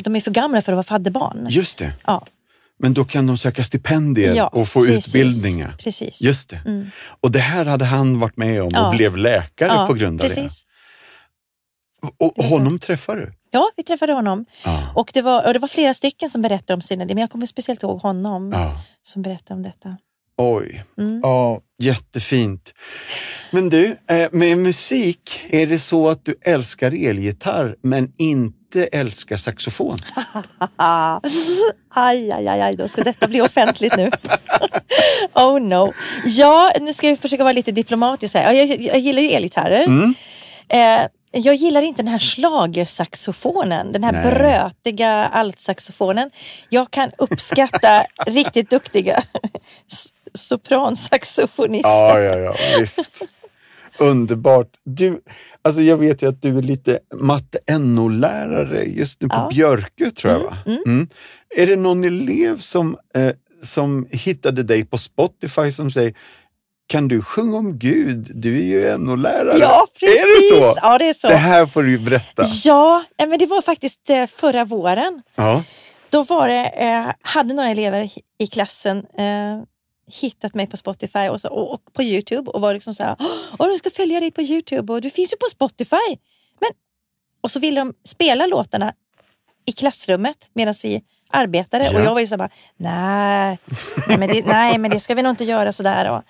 de är för gamla för att vara fadderbarn. Just det. Ja. Men då kan de söka stipendier Ja, och få precis. utbildningar. Precis. Just det. Mm. Och det här hade han varit med om Ja. och blev läkare Ja, på grund av precis. det. Och honom träffade du? Ja, vi träffade honom. Och det, var, och det var flera stycken som berättade om sina liv, men jag kommer speciellt ihåg honom som berättade om detta. Oj. Mm. Ja, jättefint. Men du, eh, med musik, är det så att du älskar elgitarr men inte älskar saxofon? Aj, aj, aj, aj, då ska detta bli offentligt nu. oh no. Ja, nu ska jag försöka vara lite diplomatisk här. Ja, Jag, jag, jag gillar ju elgitarrer. Mm. Eh, jag gillar inte den här schlagersaxofonen, den här Nej. brötiga altsaxofonen. Jag kan uppskatta riktigt duktiga sopransaxofonister. Ja, ja, ja, visst. Underbart. Du, alltså jag vet ju att du är lite matte NO-lärare just nu på Ja. Björkö tror jag. Va? Mm, Mm. Är det någon elev som, eh, som hittade dig på Spotify som säger kan du sjunga om Gud? Du är ju NO-lärare. Ja, precis. Är det så? Ja, det är så. Det här får du berätta. Ja, eh, men det var faktiskt eh, förra våren. Ja. Då var det, eh, hade några elever i klassen eh, hittat mig på Spotify och, så, och, och på Youtube och var liksom så här, Åh, du ska följa dig på Youtube och du finns ju på Spotify. Men, och så ville de spela låtarna i klassrummet medan vi arbetade Ja. och jag var ju så här, nej, nej, men det, nej, men det ska vi nog inte göra sådär. Och,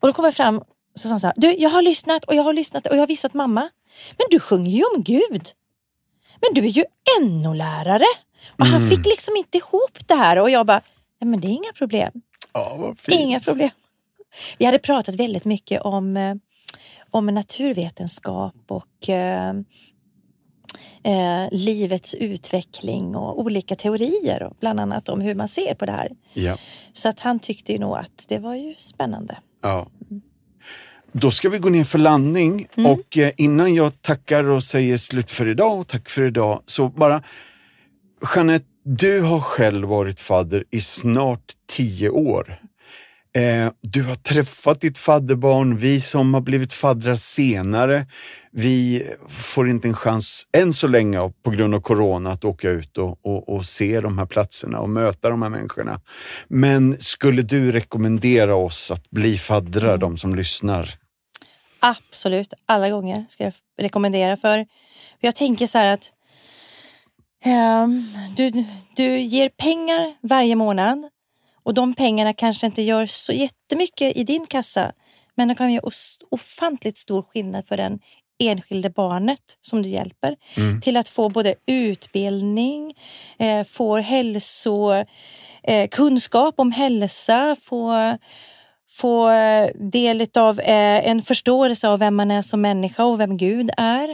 och då kom jag fram och så sa han så här, du, jag har lyssnat och jag har lyssnat och jag har visat mamma. Men du sjunger ju om Gud. Men du är ju NO-lärare. Och han fick liksom inte ihop det här och jag bara, nej men det är inga problem. Ja, vad fint. Inga problem. Vi hade pratat väldigt mycket om, eh, om naturvetenskap och eh, eh, livets utveckling och olika teorier, och bland annat om hur man ser på det här. Ja. Så att han tyckte ju nog att det var ju spännande. Ja. Då ska vi gå ner för landning Mm. och eh, innan jag tackar och säger slut för idag och tack för idag så bara Jeanette, du har själv varit fadder i snart tio år. Eh, du har träffat ditt fadderbarn, vi som har blivit faddrar senare, vi får inte en chans än så länge på grund av corona att åka ut och, och, och se de här platserna och möta de här människorna. Men skulle du rekommendera oss att bli faddrar, de som lyssnar? Absolut, alla gånger ska jag rekommendera för jag tänker så här att du, du ger pengar varje månad och de pengarna kanske inte gör så jättemycket i din kassa men de kan göra ofantligt stor skillnad för den enskilde barnet som du hjälper till att få både utbildning, eh, få hälso, eh, kunskap om hälsa, få få del av eh, en förståelse av vem man är som människa och vem Gud är.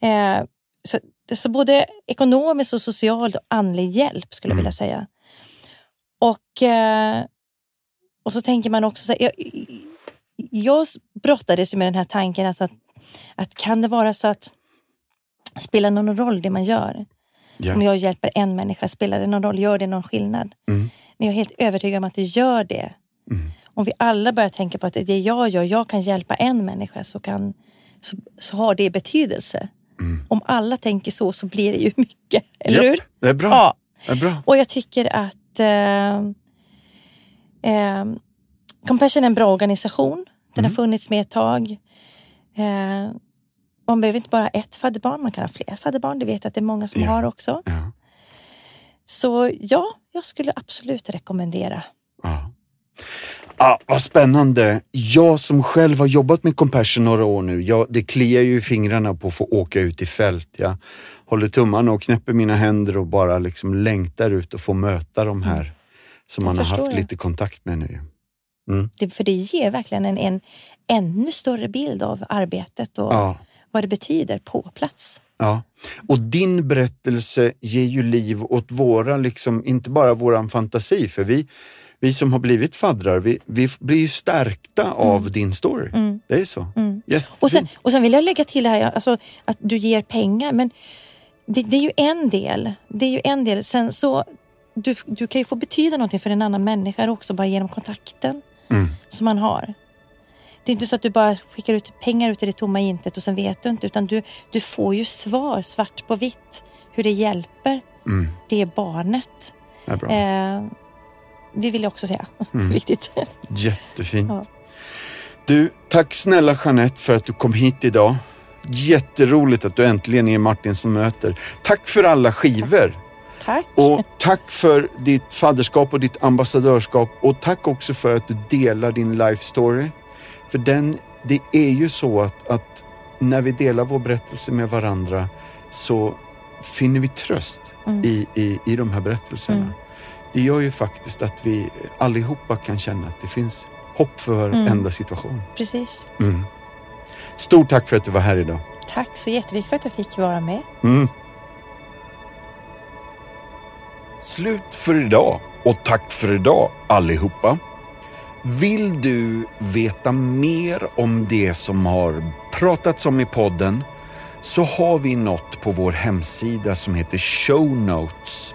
Eh, så, så både ekonomiskt och socialt och andlig hjälp skulle jag vilja säga. Och, eh, och så tänker man också, så här, jag, jag brottades med den här tanken alltså att, att kan det vara så att spelar någon roll det man gör? Ja. Om jag hjälper en människa, spelar det någon roll? Gör det någon skillnad? Mm. Men jag är helt övertygad om att det gör det. Mm. Om vi alla börjar tänka på att det jag gör, jag kan hjälpa en människa så, kan, så, så har det betydelse. Mm. Om alla tänker så så blir det ju mycket, eller Japp, hur? Det är bra. Ja. Det är bra. Och jag tycker att eh, eh, Compassion är en bra organisation. Den Mm. har funnits med ett tag. Eh, man behöver inte bara ha ett fadderbarn, man kan ha fler fadderbarn. Det vet jag att det är många som Ja. har också. Ja. Så ja, jag skulle absolut rekommendera. Ja. Ah, vad spännande. Jag som själv har jobbat med Compassion några år nu, jag, det kliar ju i fingrarna på att få åka ut i fält. Jag håller tummarna och knäpper mina händer och bara liksom längtar ut och få möta de här som man har haft jag. lite kontakt med nu. Det, för det ger verkligen en, en ännu större bild av arbetet och Ja. vad det betyder på plats. Ja, och din berättelse ger ju liv åt våra, liksom, inte bara våran fantasi, för vi, vi som har blivit faddrar, vi, vi blir ju stärkta av din story. Mm. Det är så. Mm. Och sen, och sen vill jag lägga till det här alltså, att du ger pengar. Men det, det är ju en del. Det är ju en del. Sen så, du, du kan ju få betyda någonting för en annan människa också bara genom kontakten Mm. som man har. Det är inte så att du bara skickar ut pengar ut i det tomma intet och sen vet du inte. Utan du, du får ju svar svart på vitt. Hur det hjälper Mm. det barnet. Det är bra. Eh, det vill jag också säga. Mm. Viktigt. Jättefint. Ja. Du, tack snälla Jeanette för att du kom hit idag. Jätteroligt att du äntligen är Martin som möter. Tack för alla skivor. Tack. Och tack för ditt fadderskap och ditt ambassadörskap. Och tack också för att du delar din life story. För den, det är ju så att, att när vi delar vår berättelse med varandra så finner vi tröst Mm. i, i, i de här berättelserna. Mm. Det gör ju faktiskt att vi allihopa kan känna att det finns hopp för Mm. varenda situation. Precis. Mm. Stort tack för att du var här idag. Tack så jättemycket för att jag fick vara med. Mm. Slut för idag och tack för idag allihopa. Vill du veta mer om det som har pratats om i podden så har vi något på vår hemsida som heter Show Notes.